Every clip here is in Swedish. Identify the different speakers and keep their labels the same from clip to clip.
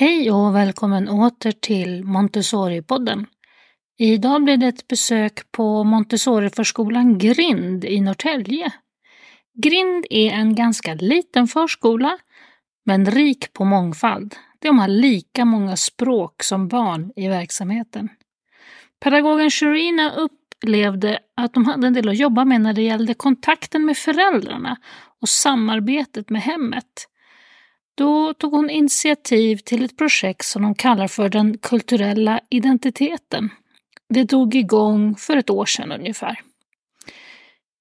Speaker 1: Hej och välkommen åter till Montessori-podden. Idag blir det ett besök på Montessori-förskolan Grind i Norrtälje. Grind är en ganska liten förskola, men rik på mångfald. De har lika många språk som barn i verksamheten. Pedagogen Shirina upplevde att de hade en del att jobba med när det gällde kontakten med föräldrarna och samarbetet med hemmet. Då tog hon initiativ till ett projekt som de kallar för den kulturella identiteten. Det drog igång för ett år sedan ungefär.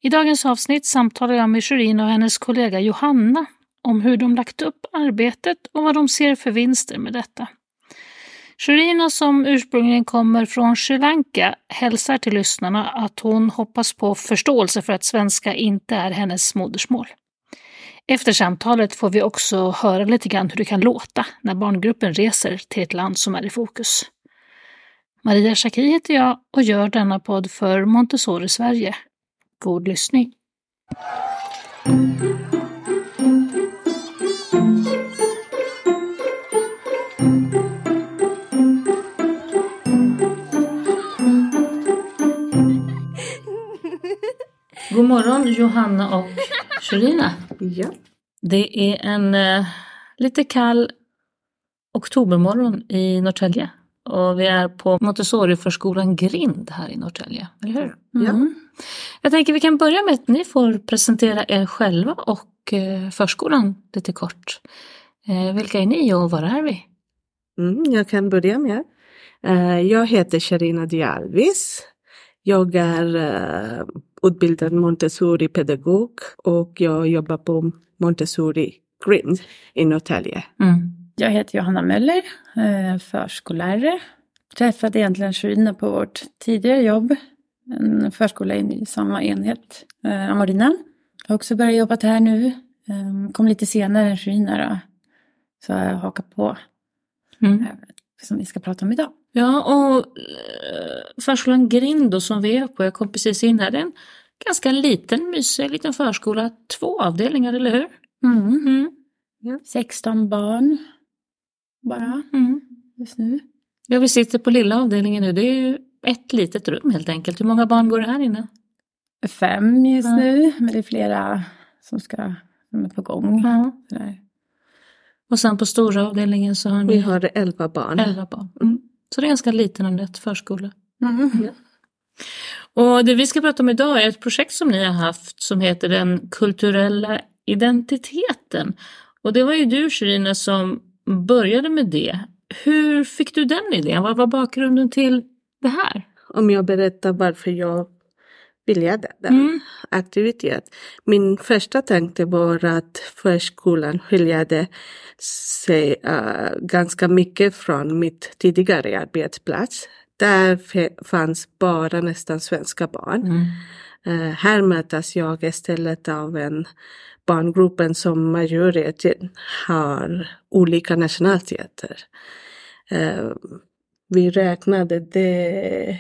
Speaker 1: I dagens avsnitt samtalar jag med Shirin och hennes kollega Johanna om hur de lagt upp arbetet och vad de ser för vinster med detta. Shirina som ursprungligen kommer från Sri Lanka hälsar till lyssnarna att hon hoppas på förståelse för att svenska inte är hennes modersmål. Efter samtalet får vi också höra lite grann hur det kan låta när barngruppen reser till ett land som är i fokus. Maria Schacki heter jag och gör denna podd för Montessori Sverige. God lyssning! God morgon Johanna och Shirina.
Speaker 2: Ja.
Speaker 1: Det är en eh, lite kall oktobermorgon i Norrtälje. Och vi är på Montessori-förskolan Grind här i Norrtälje, eller hur?
Speaker 2: Ja.
Speaker 1: Jag tänker vi kan börja med att ni får presentera er själva och eh, förskolan lite kort. Eh, vilka är ni och var är vi?
Speaker 2: Mm, jag kan börja med. Eh, jag heter Sharina Dialvis. Jag är eh, utbildad Montessori-pedagog och jag jobbar på Montessori Grind i Norrtälje.
Speaker 1: Mm.
Speaker 3: Jag heter Johanna Möller, eh, förskollärare. Träffade egentligen Shirina på vårt tidigare jobb. En förskola i samma enhet, eh, Amorina. Jag har också börjat jobba här nu. Eh, kom lite senare än Shirina. då. Så jag hakar på
Speaker 1: Mm.
Speaker 3: som vi ska prata om idag.
Speaker 1: Ja, och eh, förskolan Grind då, som vi är på, jag kom precis in här, det är en ganska liten, mysig liten förskola. Två avdelningar, eller hur? Mm.
Speaker 3: 16 barn bara
Speaker 1: Mm.
Speaker 3: just nu.
Speaker 1: Ja, vi sitter på lilla avdelningen nu. Det är ju ett litet rum helt enkelt. Hur många barn går det här inne?
Speaker 3: Fem just nu, men det är flera som, ska, som är på gång.
Speaker 1: Och sen på stora avdelningen så har ni
Speaker 2: Vi har elva barn.
Speaker 1: elva barn. Så det är ganska liten och lätt förskola.
Speaker 3: Mm.
Speaker 1: Och det vi ska prata om idag är ett projekt som ni har haft som heter den kulturella identiteten. Och det var ju du Sherina som började med det. Hur fick du den idén? Vad var bakgrunden till det här?
Speaker 2: Om jag berättar varför jag ville den
Speaker 1: Mm.
Speaker 2: aktivitet. Min första tanke var att förskolan skiljade sig eh, ganska mycket från mitt tidigare arbetsplats. Där fanns bara nästan svenska barn.
Speaker 1: Mm.
Speaker 2: Eh, här mötas jag istället av en barngruppen som majoriteten har olika nationaliteter. Eh, vi räknade det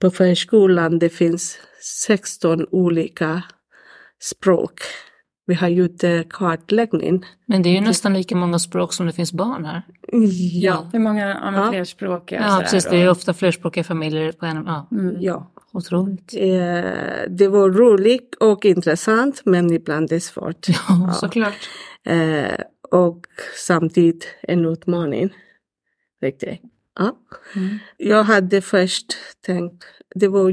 Speaker 2: på förskolan, det finns 16 olika språk. Vi har gjort eh, kartläggning.
Speaker 1: Men det är ju nästan lika många språk som det finns barn här.
Speaker 2: Ja,
Speaker 3: Hur många ja, flerspråkiga?
Speaker 1: Ja, precis. Det är ofta flerspråkiga familjer på en... Ja,
Speaker 3: Mm.
Speaker 2: ja.
Speaker 1: otroligt.
Speaker 2: Eh, det var roligt och intressant men ibland är det svårt.
Speaker 1: Ja, såklart.
Speaker 2: Eh, och samtidigt en utmaning. Riktigt. Ja.
Speaker 1: Mm.
Speaker 2: Jag hade först tänkt, det var,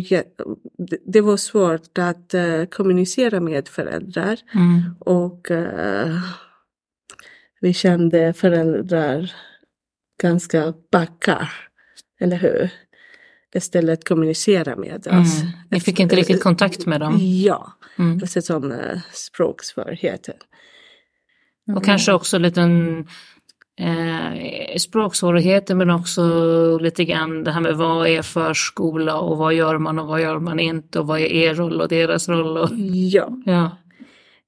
Speaker 2: det- var svårt att eh, kommunicera med föräldrar
Speaker 1: Mm.
Speaker 2: och eh, vi kände föräldrar ganska backa, eller hur? Istället kommunicera med oss.
Speaker 1: Mm. Ni fick inte riktigt kontakt med dem.
Speaker 2: Ja,
Speaker 1: Mm.
Speaker 2: eftersom eh, språksvårigheter.
Speaker 1: Och kanske också lite eh, språksvårigheter men också lite grann det här med vad är förskola och vad gör man och vad gör man inte och vad är er roll och deras roll. Och,
Speaker 2: Ja.
Speaker 1: ja.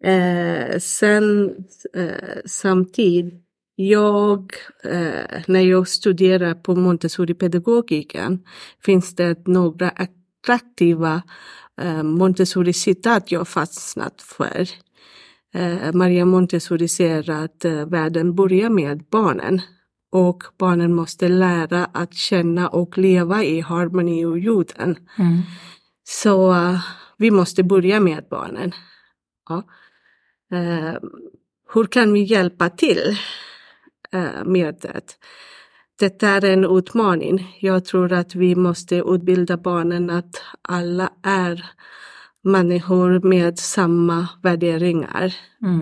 Speaker 2: Eh, sen eh, samtidigt, jag, eh, när jag studerar på Montessori-pedagogiken finns det några attraktiva eh, Montessori-citat jag fastnat för. Eh, Maria Montessori säger att eh, världen börjar med barnen och barnen måste lära att känna och leva i harmoni och jorden.
Speaker 1: Mm.
Speaker 2: Så uh, vi måste börja med barnen. Ja. Hur kan vi hjälpa till med det? Detta är en utmaning. Jag tror att vi måste utbilda barnen att alla är människor med samma värderingar.
Speaker 1: Mm.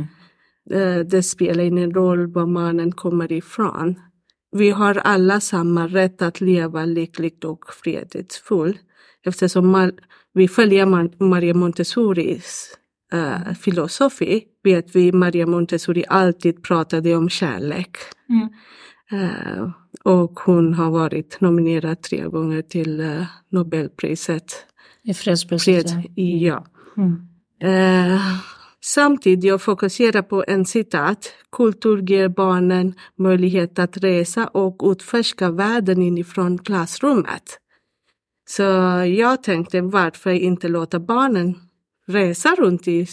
Speaker 2: Eh, Det spelar ingen roll var mannen kommer ifrån. Vi har alla samma rätt att leva lyckligt och fredligt Eftersom vi följer Mar- Maria Montessoris eh, filosofi vet vi Maria Montessori alltid pratade om kärlek.
Speaker 1: Mm.
Speaker 2: Eh, och hon har varit nominerad tre gånger till eh, Nobelpriset.
Speaker 1: I fredspriset.
Speaker 2: Fred, ja.
Speaker 1: Mm.
Speaker 2: Eh, samtidigt jag fokuserar på en citat. Kultur ger barnen möjlighet att resa och utforska världen inifrån klassrummet. Så jag tänkte varför inte låta barnen resa runt i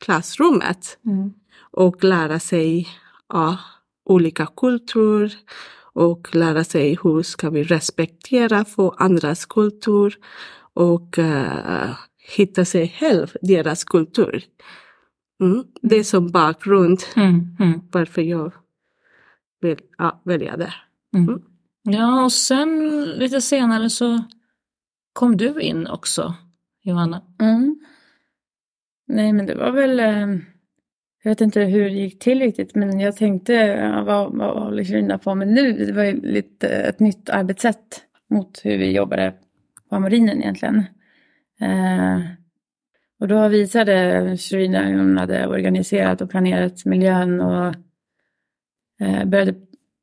Speaker 2: klassrummet
Speaker 1: Mm.
Speaker 2: och lära sig ja, olika kultur och lära sig hur ska vi respektera för andras kultur och eh, hitta sig själv, deras kultur. Mm. Det är som bakgrund
Speaker 1: Mm. Mm.
Speaker 2: varför jag vill ja, välja det.
Speaker 1: Mm. Ja, och sen lite senare så kom du in också, Johanna.
Speaker 3: Mm. Nej, men det var väl... eh, Jag vet inte hur det gick till riktigt, men jag tänkte, ja, vad, vad håller Kiruna på med nu? Det var ju lite ett nytt arbetssätt mot hur vi jobbade på marinen egentligen. Eh, och då visade Shirina hur hon hade organiserat och planerat miljön och eh, började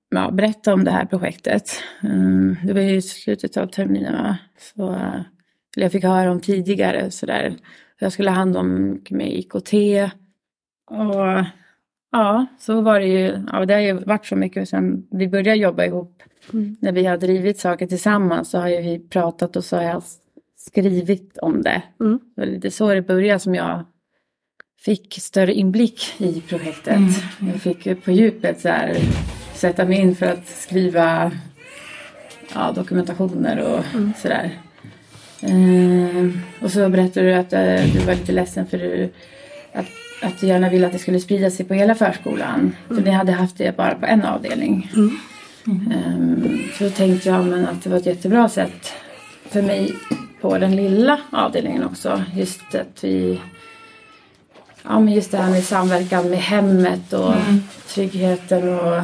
Speaker 3: ja, berätta om det här projektet. Eh, det var ju i slutet av terminen, va? Så, eh, eller jag fick höra om tidigare sådär. Jag skulle ha hand om mycket med IKT. Och ja, så var det ju. Ja, det har ju varit så mycket sedan vi började jobba ihop.
Speaker 2: Mm.
Speaker 3: När vi har drivit saker tillsammans så har ju vi pratat och så har jag skrivit om det.
Speaker 2: Mm.
Speaker 3: Det var lite så det började som jag fick större inblick i projektet. Jag fick på djupet så här, sätta mig in för att skriva ja, dokumentationer och sådär. Eh, och så berättade du att eh, du var lite ledsen för du, att, att du gärna ville att det skulle sprida sig på hela förskolan. För ni hade haft det bara på en avdelning. Eh, så då tänkte jag men att det var ett jättebra sätt för mig på den lilla avdelningen också. Just att vi Ja men just det här med samverkan med hemmet och tryggheten och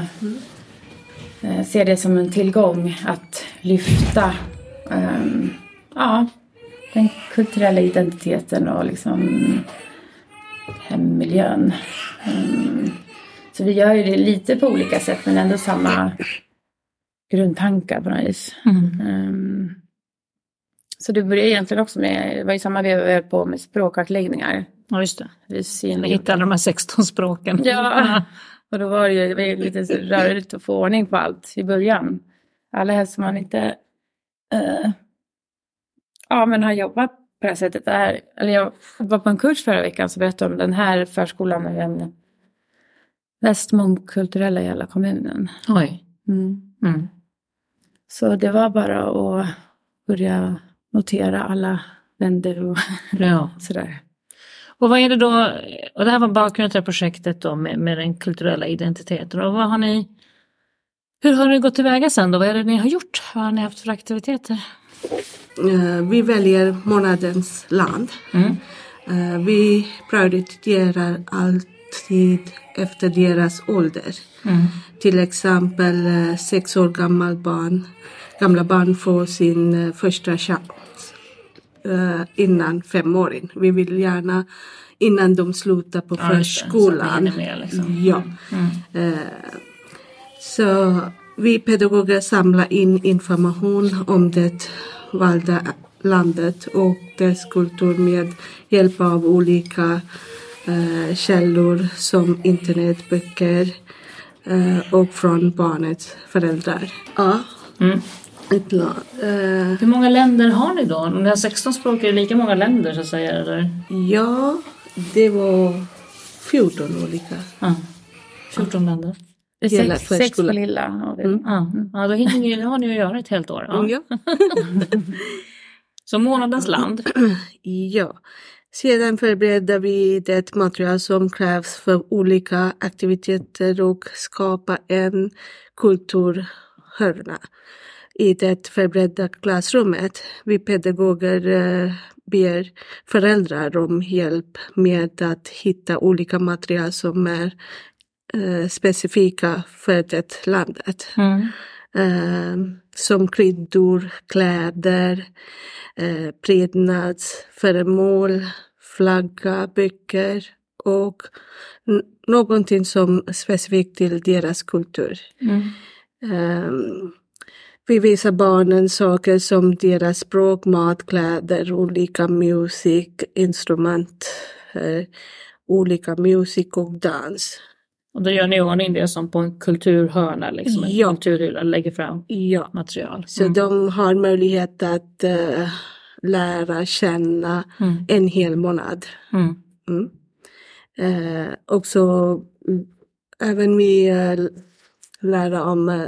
Speaker 3: eh, se det som en tillgång att lyfta ehm, ja, den kulturella identiteten och liksom hemmiljön. Ehm, så vi gör ju det lite på olika sätt men ändå samma grundtankar på något vis.
Speaker 1: Mm.
Speaker 3: Ehm, så det började egentligen också med, det var i samma veva vi höll på med språkkartläggningar.
Speaker 1: Ja, just det.
Speaker 3: Vi
Speaker 1: hittade de här 16 språken.
Speaker 3: Ja, och då var det ju det var ju lite rörigt att få ordning på allt i början. Alla helst som man inte eh, ja, men har jobbat på det här sättet. Det här, eller jag var på en kurs förra veckan som berättade om den här förskolan är den mest mångkulturella i hela kommunen.
Speaker 1: Oj.
Speaker 3: Mm.
Speaker 1: Mm.
Speaker 3: Så det var bara att börja notera alla länder och
Speaker 1: Ja.
Speaker 3: sådär.
Speaker 1: Och vad är det då, och det här var bakgrunden till projektet då med, med den kulturella identiteten. Och vad har ni, hur har ni gått tillväga sen då? Vad är det ni har gjort? Vad har ni haft för aktiviteter?
Speaker 2: Eh, vi väljer månadens land.
Speaker 1: Mm.
Speaker 2: Eh, vi prioriterar alltid efter deras ålder.
Speaker 1: Mm.
Speaker 2: Till exempel eh, sex år gammal barn, gamla barn får sin första chans innan femåring. Vi vill gärna innan de slutar på
Speaker 1: Ja, just det. Så
Speaker 2: förskolan.
Speaker 1: med, liksom.
Speaker 2: Ja.
Speaker 1: Mm.
Speaker 2: Så vi pedagoger samlar in information om det valda landet och dess kultur med hjälp av olika eh, källor som internetböcker eh, och från barnets föräldrar. Ja,
Speaker 1: Mm.
Speaker 2: ett eh,
Speaker 1: Hur många länder har ni då? Om ni har 16 språk, är det lika många länder så att säga? Eller?
Speaker 2: ja, det var 14 olika.
Speaker 1: Ja. 14 länder.
Speaker 2: Hela
Speaker 3: sex, sex på
Speaker 2: förskolan.
Speaker 3: lilla. Det.
Speaker 2: Mm.
Speaker 1: Ja, ja då hinner ni, har ni att göra ett helt år. Ja.
Speaker 2: Ja.
Speaker 1: Så månadens land.
Speaker 2: ja. Sedan förbereder vi det material som krävs för olika aktiviteter och skapa en kulturhörna i det förberedda klassrummet. Vi pedagoger eh, ber föräldrar om hjälp med att hitta olika material som är eh, specifika för det landet.
Speaker 1: Mm.
Speaker 2: Eh, som kryddor, kläder, eh, prydnadsföremål, flagga, böcker och någonting som är specifikt till deras kultur.
Speaker 1: Mm.
Speaker 2: Ehm, vi visar barnen saker som deras språk, mat, kläder, olika musik, instrument, eh, olika musik och dans.
Speaker 1: Och då gör ni ordning det som på en kulturhörna, liksom en
Speaker 2: Ja.
Speaker 1: kulturhylla, lägger fram
Speaker 2: Ja,
Speaker 1: material.
Speaker 2: så
Speaker 1: Mm.
Speaker 2: de har möjlighet att eh, lära känna
Speaker 1: Mm.
Speaker 2: en hel månad.
Speaker 1: Mm.
Speaker 2: Mm. Eh, också mm, även vi eh, lära om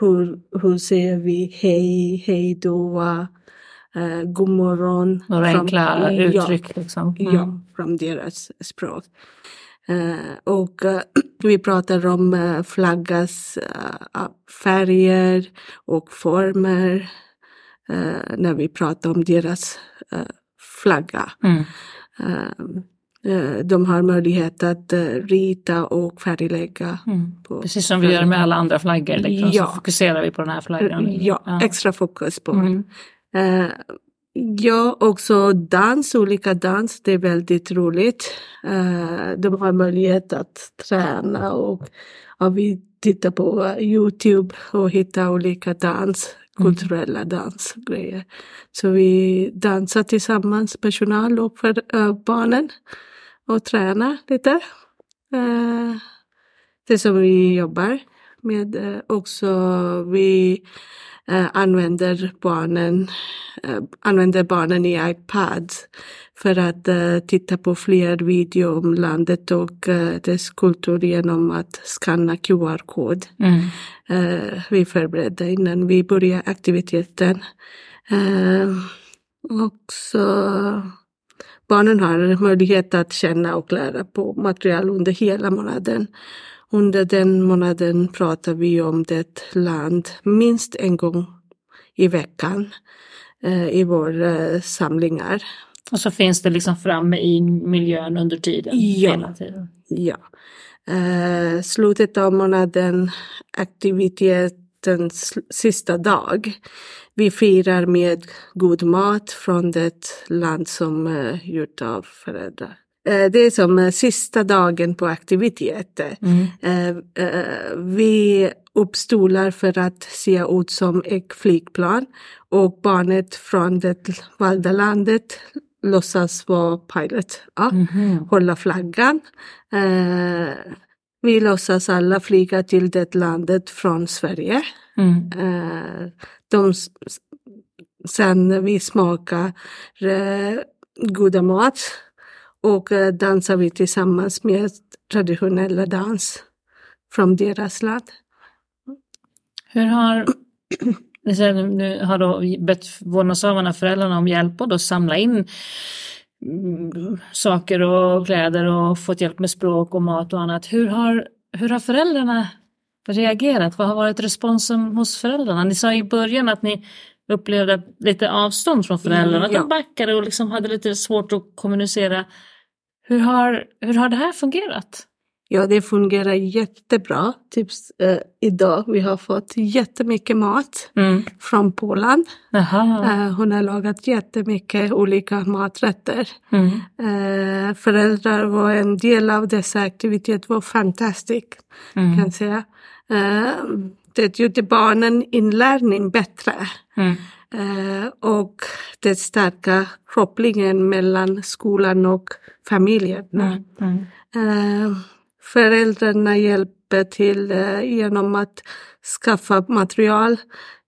Speaker 2: hur, hur säger vi hej, hej då, eh, god morgon.
Speaker 1: Några enkla
Speaker 2: ja,
Speaker 1: uttryck liksom. Mm.
Speaker 2: Ja, från deras språk. Eh, och eh, vi pratar om uh, flaggas eh, färger och former eh, när vi pratar om deras eh, flagga.
Speaker 1: Mm.
Speaker 2: Eh, eh, de har möjlighet att eh, rita och färglägga.
Speaker 1: Mm. Precis som vi gör med alla andra flaggor. Liksom,
Speaker 2: Ja.
Speaker 1: Så fokuserar vi på den här flaggan.
Speaker 2: Ja, extra fokus på.
Speaker 1: Mm.
Speaker 2: Ja, också dans, olika dans, det är väldigt roligt. Eh, de har möjlighet att träna och ja, vi tittar på Youtube och hittar olika dans, kulturella dansgrejer. Så vi dansar tillsammans, personal och för, eh, barnen och tränar lite. Eh, det som vi jobbar med. Också vi eh, använder barnen, eh, använder barnen i iPad för att eh, titta på fler videor om landet och eh, dess kultur genom att skanna QR-kod.
Speaker 1: Mm.
Speaker 2: Eh, vi förbereder innan vi börjar aktiviteten. Eh, också barnen har möjlighet att känna och lära på material under hela månaden. Under den månaden pratar vi om det land minst en gång i veckan eh, i våra samlingar.
Speaker 1: Och så finns det liksom framme i miljön under tiden.
Speaker 2: Ja.
Speaker 1: Tiden.
Speaker 2: Ja. Eh, slutet av månaden, aktivitetens sista dag. Vi firar med god mat från det land som är gjort av föräldrar. Eh, det är som eh, sista dagen på aktiviteter.
Speaker 1: Mm.
Speaker 2: Eh, vi uppstolar för att se ut som ett flygplan och barnet från det valda landet låtsas vara pilot. Ja
Speaker 1: Mhm.
Speaker 2: hålla flaggan. Vi låtsas alla flyga till det landet från Sverige.
Speaker 1: Mm.
Speaker 2: De, sen vi smakar goda mat och eh, dansar vi tillsammans med traditionella dans från deras land.
Speaker 1: Hur har, nu har då bett vårdnadshavarna, föräldrarna om hjälp och då samla in mm, saker och kläder och fått hjälp med språk och mat och annat. Hur har, hur har föräldrarna reagerat? Vad har varit responsen hos föräldrarna? Ni sa i början att ni upplevde lite avstånd från föräldrarna, att
Speaker 2: Ja.
Speaker 1: de backade och liksom hade lite svårt att kommunicera. Hur har, hur har det här fungerat?
Speaker 2: Ja, det fungerar jättebra. Typ eh, idag vi har fått jättemycket mat
Speaker 1: Mm.
Speaker 2: från Polen. Eh, hon har lagat jättemycket olika maträtter.
Speaker 1: Mm.
Speaker 2: Eh, föräldrar var en del av dessa aktiviteter var fantastiskt
Speaker 1: Mm.
Speaker 2: kan säga. Eh, det gjorde barnen inlärning bättre.
Speaker 1: Mm.
Speaker 2: Eh, och det stärka kopplingen mellan skolan och familjerna.
Speaker 1: Mm. Mm.
Speaker 2: Eh, föräldrarna hjälper till eh, genom att skaffa material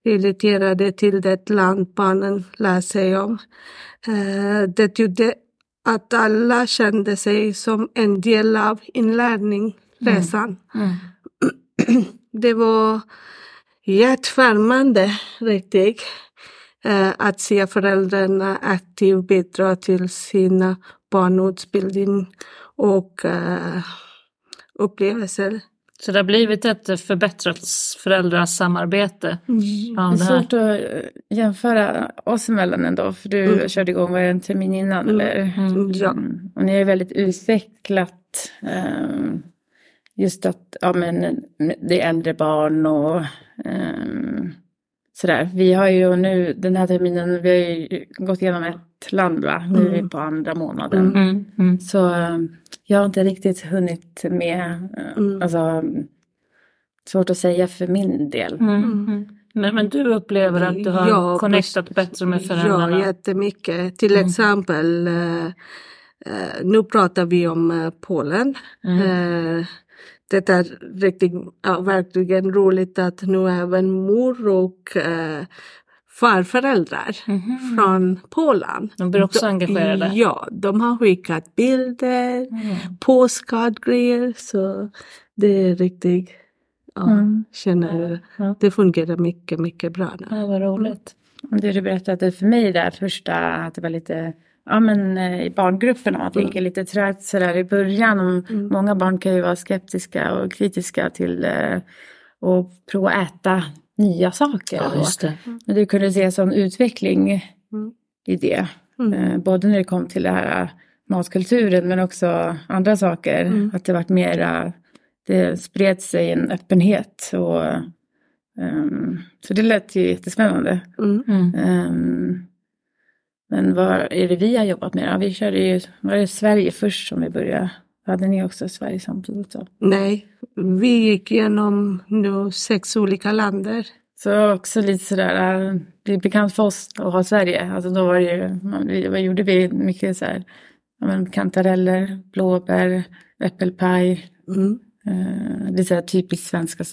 Speaker 2: relaterade till det land barnen lär sig om. Det gjorde att alla kände sig som en del av inlärningsresan.
Speaker 1: Mm.
Speaker 2: det var hjärtvärmande riktigt. Eh, att se föräldrarna aktivt bidra till sina barnutbildning och uh, upplevelser.
Speaker 1: Så det har blivit ett förbättrat föräldrasamarbete?
Speaker 3: Mm. Det är svårt att jämföra oss emellan ändå, för du mm. körde igång var en termin innan, mm. eller?
Speaker 2: Mm. Ja.
Speaker 3: Och ni är väldigt utvecklat. Um, just att ja, men, det är äldre barn och um, sådär. Vi har ju nu den här terminen, vi har ju gått igenom ett land va? Nu är vi mm. på andra månaden. Mm, mm, mm. Så jag har inte riktigt hunnit med. Mm. Alltså, svårt att säga för min del.
Speaker 1: Mm. Men, men du upplever att du har ja, connectat bättre med föräldrarna?
Speaker 2: Ja, jättemycket. Till exempel, uh, uh, nu pratar vi om uh, Polen. Det är riktigt, verkligen roligt att nu även mor och eh, farföräldrar mm -hmm. från Polen.
Speaker 1: De blir också de, engagerade?
Speaker 2: Ja, de har skickat bilder, mm. postcardgrejer så det är riktigt, ja, mm. känner, ja. det fungerar mycket, mycket bra nu.
Speaker 1: Ja, vad roligt.
Speaker 3: Det du berättade för mig där första, att det var lite ja, men, eh, i barngrupperna. Man mm. tänker lite trögt sådär i början. mm. Många barn kan ju vara skeptiska och kritiska till eh, att prova att äta nya saker.
Speaker 1: Ja, just det.
Speaker 3: Men du kunde se en sån utveckling mm. i det. Mm. Eh, både när det kom till det här eh, matkulturen men också andra saker. Mm. Att det vart mera, det spred sig en öppenhet. Och, um, så det lät ju jättespännande. Um, men vad är det vi har jobbat med? Ja, vi körde ju, var det Sverige först som vi började? Hade ni också Sverige samtidigt? Så?
Speaker 2: Nej, vi gick igenom nu sex olika länder.
Speaker 3: Så också lite sådär, äh, det är bekant för oss att ha Sverige. Alltså då var det ju, vad gjorde vi? Mycket så här, ja, men kantareller, blåbär, äppelpaj. Mm. Uh, det är så här typiskt svenska.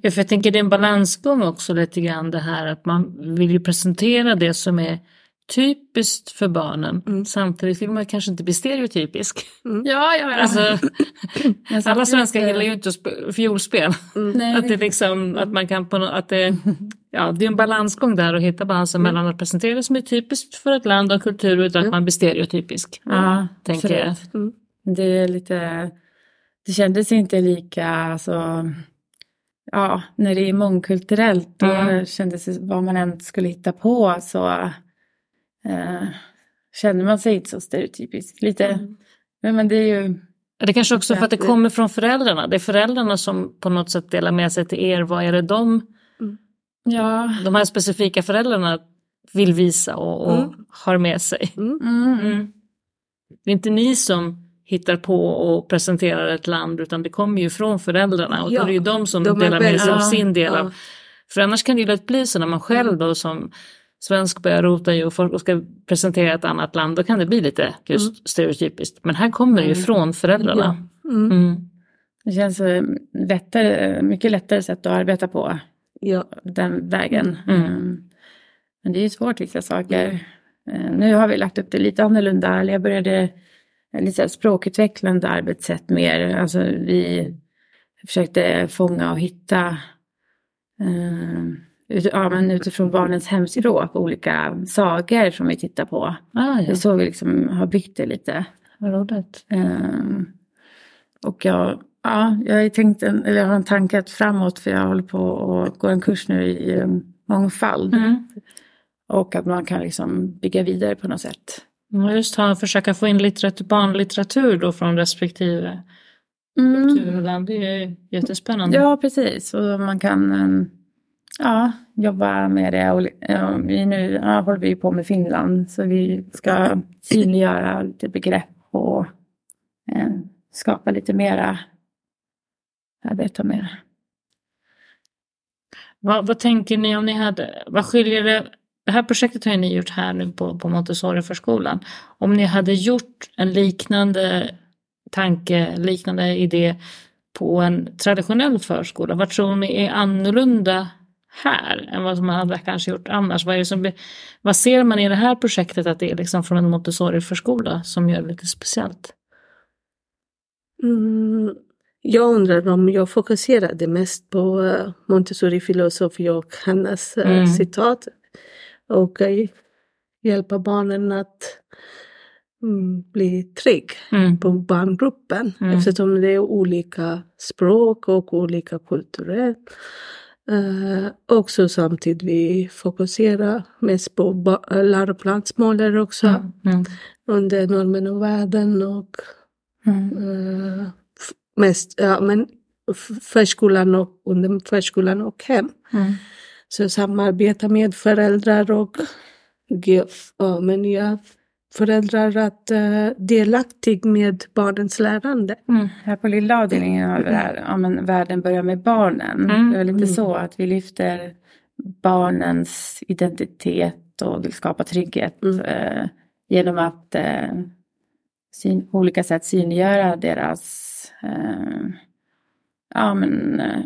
Speaker 1: Ja, för jag tänker det är en balansgång också lite grann det här att man vill ju presentera det som är typiskt för barnen. Mm. Samtidigt vill man kanske inte bli stereotypisk.
Speaker 3: Mm. Ja, ja, ja.
Speaker 1: Alltså, alla svenskar gillar ju inte fiolspel. Mm. Att det liksom, att man kan på något, att det, ja, det är en balansgång där att hitta balansen mm. mellan att presentera det som är typiskt för ett land och kultur utan att mm. man blir stereotypisk.
Speaker 3: Ja, tänker jag. Mm. Det är lite, det kändes inte lika, alltså, ja, när det är mångkulturellt då mm. kändes det vad man än skulle hitta på så eh, känner man sig inte så stereotypisk. Lite, mm. men, men det är ju...
Speaker 1: Det kanske också för att det kommer från föräldrarna. Det är föräldrarna som på något sätt delar med sig till er. Vad är det de, mm. ja. de här specifika föräldrarna vill visa och, och mm. har med sig? Mm. Mm. Det är inte ni som hittar på och presenterar ett land utan det kommer ju från föräldrarna och ja. då är det ju de som de delar med sig av sin del av. För annars kan det ju lätt bli så när man själv då som svensk börjar rota i och, och ska presentera ett annat land, då kan det bli lite just mm. stereotypiskt. Men här kommer det ju mm. från föräldrarna. Mm.
Speaker 3: mm. Det känns eh, lättare, mycket lättare sätt att arbeta på ja. den vägen. Mm. mm. Men det är ju svårt vissa saker. Eh, nu har vi lagt upp det lite annorlunda. Jag började lite språkutvecklande arbetssätt mer. Alltså vi försökte fånga och hitta um, ja, men utifrån barnens hemspråk, olika sagor som vi tittar på. Ah, ja. Det är så vi liksom har byggt det lite.
Speaker 1: Vad roligt.
Speaker 3: Um, och jag, ja, jag har tänkt en, eller jag har en tanke framåt för jag håller på att gå en kurs nu i um, mångfald. Mm. Och att man kan liksom bygga vidare på något sätt.
Speaker 1: Just ha, försöka få in litteratur, barnlitteratur då från respektive mm. kulturland. Det är jättespännande.
Speaker 3: Ja, precis. Och man kan um, ja, jobba med det. Och, ja, vi nu ja, håller vi på med Finland så vi ska synliggöra lite begrepp och eh, skapa lite mera, arbeta med
Speaker 1: Vad, vad, tänker ni om ni hade, vad skiljer det, det här projektet har ni gjort här nu på, på Montessori-förskolan. Om ni hade gjort en liknande tanke, liknande idé på en traditionell förskola, vad tror ni är annorlunda här än vad man hade kanske gjort annars? Vad, är som, vad ser man i det här projektet att det är liksom från en Montessori-förskola som gör det lite speciellt?
Speaker 2: Mm, jag undrar om jag fokuserade mest på uh, Montessori filosofi och hennes uh,
Speaker 1: Mm.
Speaker 2: citat. Och uh, hjälpa barnen att mm, bli trygg
Speaker 1: Mm.
Speaker 2: på barngruppen.
Speaker 1: Mm.
Speaker 2: Eftersom det är olika språk och olika kulturer. Uh, också samtidigt vi fokuserar mest på läroplansmålen också.
Speaker 1: Mm. Mm.
Speaker 2: Under normen och värden och
Speaker 3: Mm.
Speaker 2: eh, mest, ja men förskolan och under förskolan och hem.
Speaker 1: Mm.
Speaker 2: Så samarbeta med föräldrar och ge ja, men ja, föräldrar att uh, delaktig med barnens lärande.
Speaker 1: Mm.
Speaker 3: Här på lilla avdelningen har vi det här, ja, men världen börjar med barnen.
Speaker 1: Mm.
Speaker 3: Det är väl lite
Speaker 2: Mm.
Speaker 3: så att vi lyfter barnens identitet och vill skapa trygghet
Speaker 2: Mm.
Speaker 3: eh, genom att eh, syn, på olika sätt synliggöra deras eh, ja, men, eh,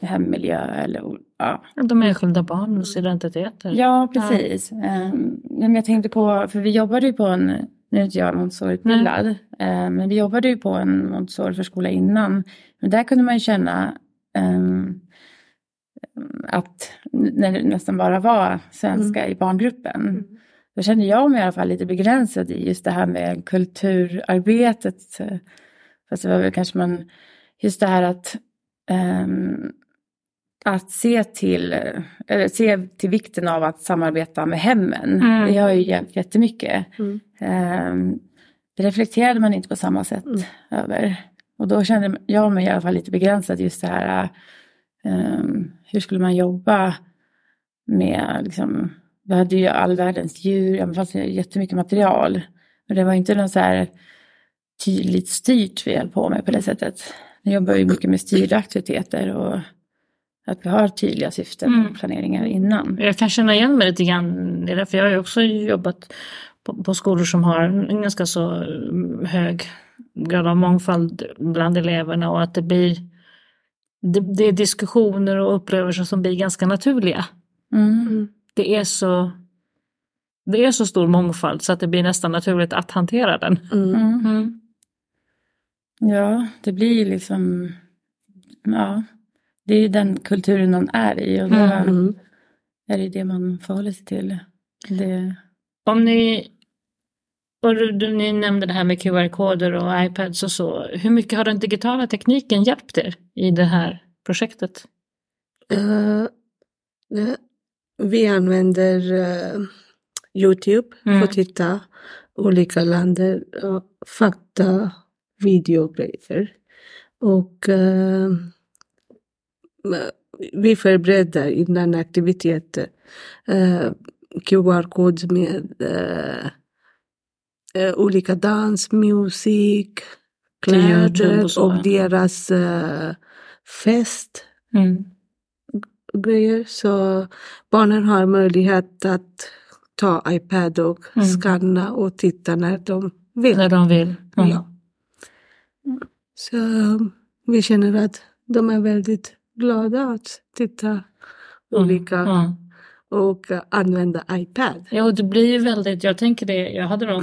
Speaker 3: hemmiljö eller o- ja,
Speaker 1: De enskilda barnens identiteter.
Speaker 3: Ja, precis. Ehm, men jag tänkte på, för vi jobbade ju på en, nu är inte jag Montessori-utbildad, eh, men vi jobbade ju på en Montessori-förskola innan. Men där kunde man ju känna ehm, att när det nästan bara var svenska i barngruppen. Då kände jag mig i alla fall lite begränsad i just det här med kulturarbetet. Fast det var väl kanske man, just det här att ehm, att se till, eller se till vikten av att samarbeta med hemmen.
Speaker 1: Mm.
Speaker 3: Det har ju hjälpt jättemycket.
Speaker 2: Mm.
Speaker 3: Ehm, det reflekterade man inte på samma sätt
Speaker 2: Mm.
Speaker 3: över. Och då kände jag mig i alla fall lite begränsad just det här. ehm, hur skulle man jobba med, liksom, vi hade ju all världens djur, ja, det fanns jättemycket material. Men det var inte något så här tydligt styrt vi höll på med på det sättet. Vi jobbar ju mycket med styrda aktiviteter och att vi har tydliga syften
Speaker 1: Mm.
Speaker 3: och planeringar innan.
Speaker 1: Jag kan känna igen mig lite grann i det, för jag har ju också jobbat på, på skolor som har en ganska så mm, hög grad av mångfald bland eleverna och att det blir det, det är diskussioner och upplevelser som blir ganska naturliga.
Speaker 3: Mm.
Speaker 2: Mm.
Speaker 1: Det är så det är så stor mångfald så att det blir nästan naturligt att hantera den.
Speaker 2: Mm.
Speaker 3: Mm. Ja, det blir ju liksom, ja, det är ju den kulturen man är i och då
Speaker 2: Mm.
Speaker 3: är det det man förhåller sig till. Det,
Speaker 1: Om ni, och du, ni nämnde det här med QR-koder och iPads och så. Hur mycket har den digitala tekniken hjälpt er i det här projektet?
Speaker 2: Eh, eh, vi använder eh, Youtube
Speaker 1: Mm.
Speaker 2: för att titta olika länder och fakta, videogrejer. Och eh, vi förbereder innan aktiviteter eh, QR-kod med eh, olika dans, musik, kläder
Speaker 1: och
Speaker 2: och deras fest
Speaker 1: Mm.
Speaker 2: grejer. Så barnen har möjlighet att ta iPad och
Speaker 1: Mm.
Speaker 2: skanna och titta när de vill.
Speaker 1: När de vill. Mm.
Speaker 2: Ja. Så vi känner att de är väldigt glada att titta olika
Speaker 1: Mm.
Speaker 2: och använda iPad.
Speaker 1: Ja, och det blir ju väldigt, jag tänker det, jag hade nog,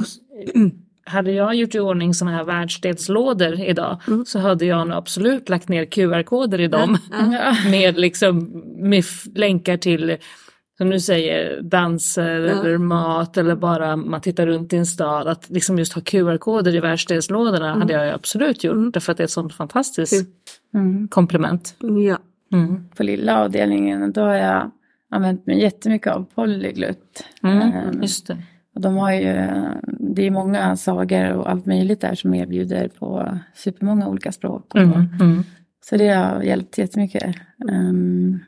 Speaker 1: hade jag gjort i ordning sådana här världsdelslådor idag
Speaker 2: Mm.
Speaker 1: så hade jag nog absolut lagt ner QR-koder i dem.
Speaker 3: ja.
Speaker 1: med liksom med länkar till som du säger danser
Speaker 2: Ja.
Speaker 1: eller mat eller bara man tittar runt i en stad. Att liksom just ha QR-koder i världsdelslådorna hade jag absolut gjort
Speaker 2: Mm.
Speaker 1: därför att det är ett sånt fantastiskt
Speaker 3: Mm.
Speaker 1: komplement.
Speaker 2: Ja.
Speaker 1: Mm.
Speaker 3: På lilla avdelningen då har jag använt mig jättemycket av Polyglut.
Speaker 1: Mm.
Speaker 3: Ehm,
Speaker 1: Just det.
Speaker 3: Och de har ju, det är många sagor och allt möjligt där som erbjuder på supermånga olika språk.
Speaker 1: Mm. Mm.
Speaker 3: Så det har hjälpt jättemycket. Um,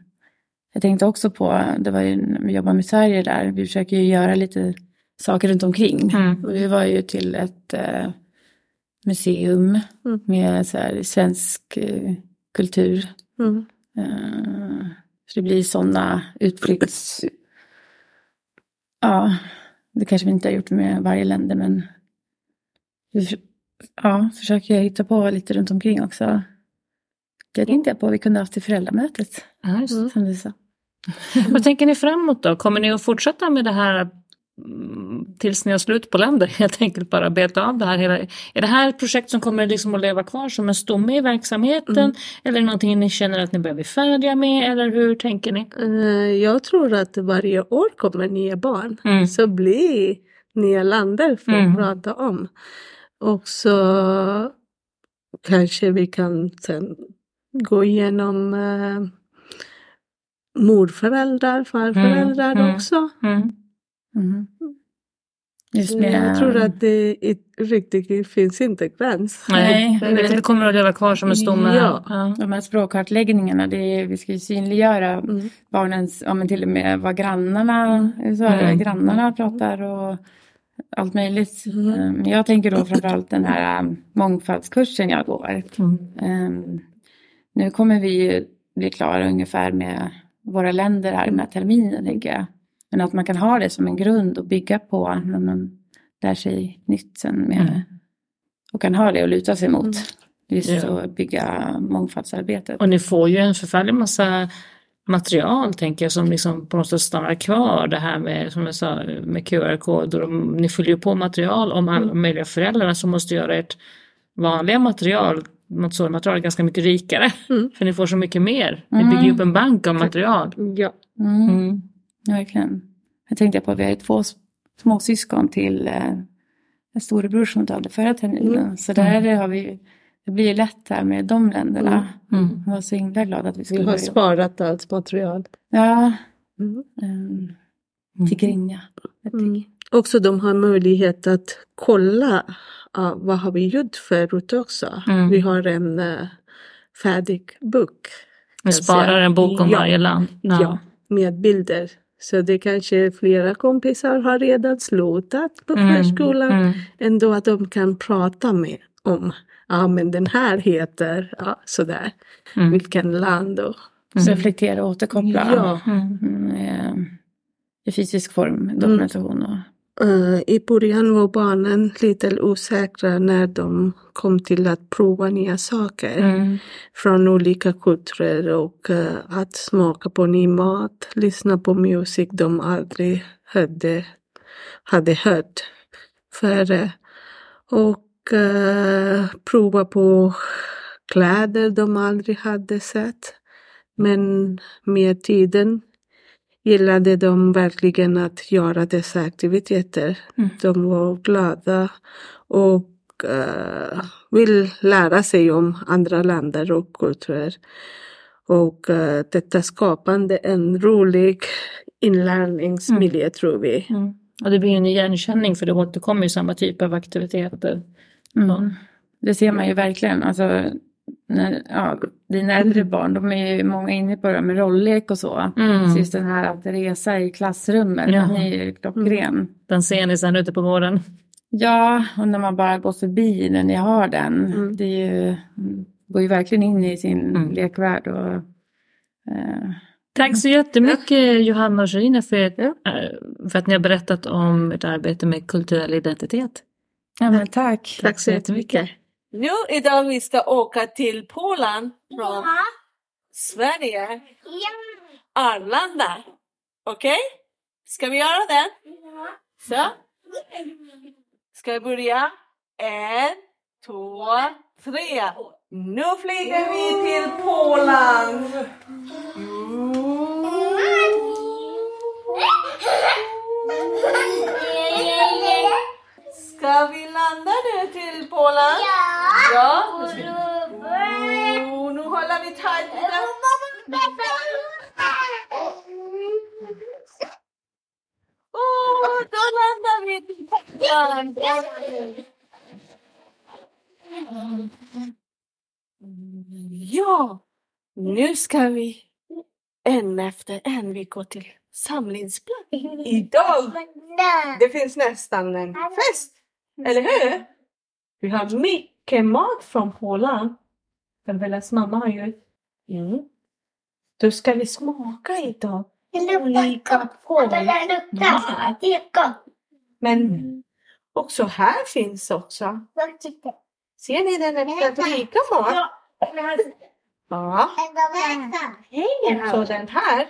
Speaker 3: jag tänkte också på, det var ju när vi jobbar med Sverige där, vi försöker ju göra lite saker runt omkring.
Speaker 1: Mm.
Speaker 3: Och vi var ju till ett eh, museum
Speaker 2: Mm.
Speaker 3: med så här, svensk eh, kultur.
Speaker 2: Mm.
Speaker 3: Eh, så det blir sådana utflykts... Ja, det kanske vi inte har gjort med varje länder men vi ja, försöker hitta på lite runt omkring också. Det tänkte jag på, vi kunde ha haft till föräldramötet.
Speaker 1: Ja, just.
Speaker 3: Som du sa.
Speaker 1: Vad tänker ni framåt då? Kommer ni att fortsätta med det här mm, tills ni har slut på länder helt enkelt bara beta av det här hela. Är det här ett projekt som kommer liksom att leva kvar som en stomme i verksamheten?
Speaker 2: Mm.
Speaker 1: Eller är det någonting ni känner att ni börjar bli färdiga med? Eller hur tänker ni?
Speaker 2: Eh, Jag tror att varje år kommer nya barn.
Speaker 1: Mm.
Speaker 2: Så blir nya länder för
Speaker 1: Mm.
Speaker 2: att prata om. Och så kanske vi kan sen gå igenom eh, morföräldrar, farföräldrar
Speaker 1: Mm, mm.
Speaker 2: också.
Speaker 1: Mm.
Speaker 3: Mm. Just
Speaker 2: Så
Speaker 3: med,
Speaker 2: Jag tror att det i- riktigt finns inte gräns.
Speaker 1: Nej, det, det kommer att leva kvar som en stomme.
Speaker 2: Ja.
Speaker 1: Ja.
Speaker 3: de här språkkartläggningarna, det är, vi ska ju synliggöra
Speaker 2: Mm.
Speaker 3: barnens, ja men till och med vad grannarna, så är det,
Speaker 1: Mm.
Speaker 3: grannarna pratar och allt möjligt.
Speaker 2: Mm.
Speaker 3: Um, Jag tänker då framförallt den här um, mångfaldskursen jag går.
Speaker 1: Mm.
Speaker 3: Um, nu kommer vi ju bli klara ungefär med våra länder här med terminen, tänker jag. Men att man kan ha det som en grund och bygga på när man lär sig nytt sen med,
Speaker 1: Mm.
Speaker 3: och kan ha det att luta sig mot. Just
Speaker 1: Ja.
Speaker 3: att bygga mångfaldsarbetet.
Speaker 1: Och ni får ju en förfärlig massa material tänker jag som liksom på något sätt stannar kvar. Det här med, som jag sa, med QR-koder. och Ni fyller ju på material om alla möjliga föräldrar som måste göra ert vanliga material, Montessori-material, ganska mycket rikare.
Speaker 2: Mm.
Speaker 1: För ni får så mycket mer. Ni
Speaker 3: Mm.
Speaker 1: bygger ju upp en bank av material.
Speaker 2: Ja.
Speaker 3: Mm.
Speaker 1: Mm.
Speaker 3: Verkligen. Jag tänkte på att vi har ju två småsyskon till eh, en storebror som dödade förra terminen. Så där har vi, det blir lätt här med de länderna.
Speaker 1: Mm.
Speaker 3: Jag var så himla glad att vi
Speaker 2: Vi
Speaker 3: skulle
Speaker 2: har
Speaker 3: börja.
Speaker 2: sparat allt material.
Speaker 3: Ja,
Speaker 2: Mm.
Speaker 3: um, Tigrinja.
Speaker 2: Mm. Också de har möjlighet att kolla ja, vad har vi gjort förut också.
Speaker 1: Mm.
Speaker 2: Vi har en uh, färdig bok.
Speaker 1: Ni sparar en bok om
Speaker 2: Ja.
Speaker 1: varje land.
Speaker 2: Ja. med bilder. Så det kanske flera kompisar har redan slutat på
Speaker 1: Mm.
Speaker 2: förskolan.
Speaker 1: Mm.
Speaker 2: Ändå att de kan prata med om, ja men den här heter, ja sådär,
Speaker 1: Mm.
Speaker 2: vilken land och
Speaker 3: Reflektera och återkoppla.
Speaker 2: Ja.
Speaker 1: Mm.
Speaker 3: Mm, eh, I fysisk form, dokumentation och
Speaker 2: I början var barnen lite osäkra när de kom till att prova nya saker
Speaker 1: Mm.
Speaker 2: från olika kulturer och eh, att smaka på ny mat, lyssna på musik de aldrig hade, hade hört före och eh, prova på kläder de aldrig hade sett. Men med tiden gillade de verkligen att göra dessa aktiviteter.
Speaker 1: Mm.
Speaker 2: De var glada och eh, vill lära sig om andra länder och kulturer. Och eh, detta skapande en rolig inlärningsmiljö tror vi.
Speaker 1: Mm. Och det blir en igenkänning för det återkommer ju samma typ av aktiviteter.
Speaker 3: Mm. Det ser man ju verkligen. Alltså, när, ja, dina äldre barn, de är ju många inne på det här med rolllek och så.
Speaker 1: Mm.
Speaker 3: Så just den här att resa i klassrummet,
Speaker 1: Ja.
Speaker 3: den är ju klockren.
Speaker 1: Den ser ni sen ute på gården.
Speaker 3: Ja, och när man bara går förbi när ni har den.
Speaker 2: Mm.
Speaker 3: Det ju, går ju verkligen in i sin
Speaker 1: Mm.
Speaker 3: lekvärld. Och, eh,
Speaker 1: Tack så jättemycket Johanna och Sherina för,
Speaker 2: Ja.
Speaker 1: eh, för att ni har berättat om ert arbete med kulturell identitet.
Speaker 3: ja, men tack.
Speaker 2: Tack så jättemycket.
Speaker 4: Nu idag vi ska åka till Polen från Sverige, Arlanda. Okej? Ska vi göra det? Så? Ska vi börja? En, två, tre. Nu flyger vi till Polen. Ska vi landa nu till Polen? Ja. Oh, nu håller vi tajt. Åh, då landar vi till Polen. Ja, nu ska vi en efter en vi går till samlingsplats. Idag det finns nästan en fest, eller hur? Vi har mycket mat från Polen. Bellas mamma har ju. Mm. Då ska vi smaka idag. Olika mat. Men också här finns också. Ser ni den är lika mat? Ja. Så den här.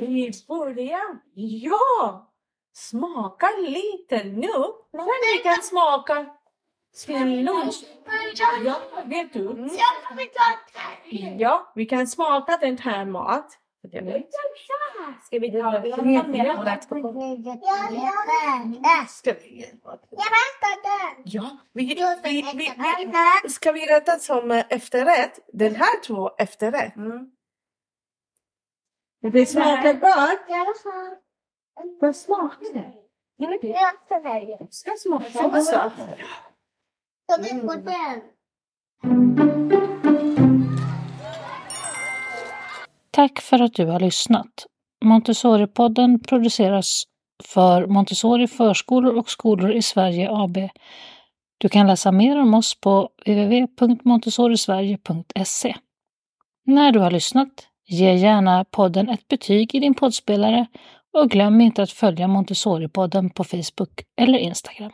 Speaker 2: vi börjar. Ja! Smaka lite nu. Sen vi kan smaka till lunch. Ja, vet du? Ja, vi kan smaka den här mat. Ska vi ta det? Ska vi? Ja, vi, vi, vi, vi, ska vi rätta som efterrätt? Den här två efterrätt. Det smakar gott. Vad smakar det? Ska smaka också.
Speaker 1: Tack för att du har lyssnat. Montessori-podden produceras för Montessori förskolor och skolor i Sverige AB. Du kan läsa mer om oss på www.montessorisverige.se. När du har lyssnat, ge gärna podden ett betyg i din poddspelare och glöm inte att följa Montessori-podden på Facebook eller Instagram.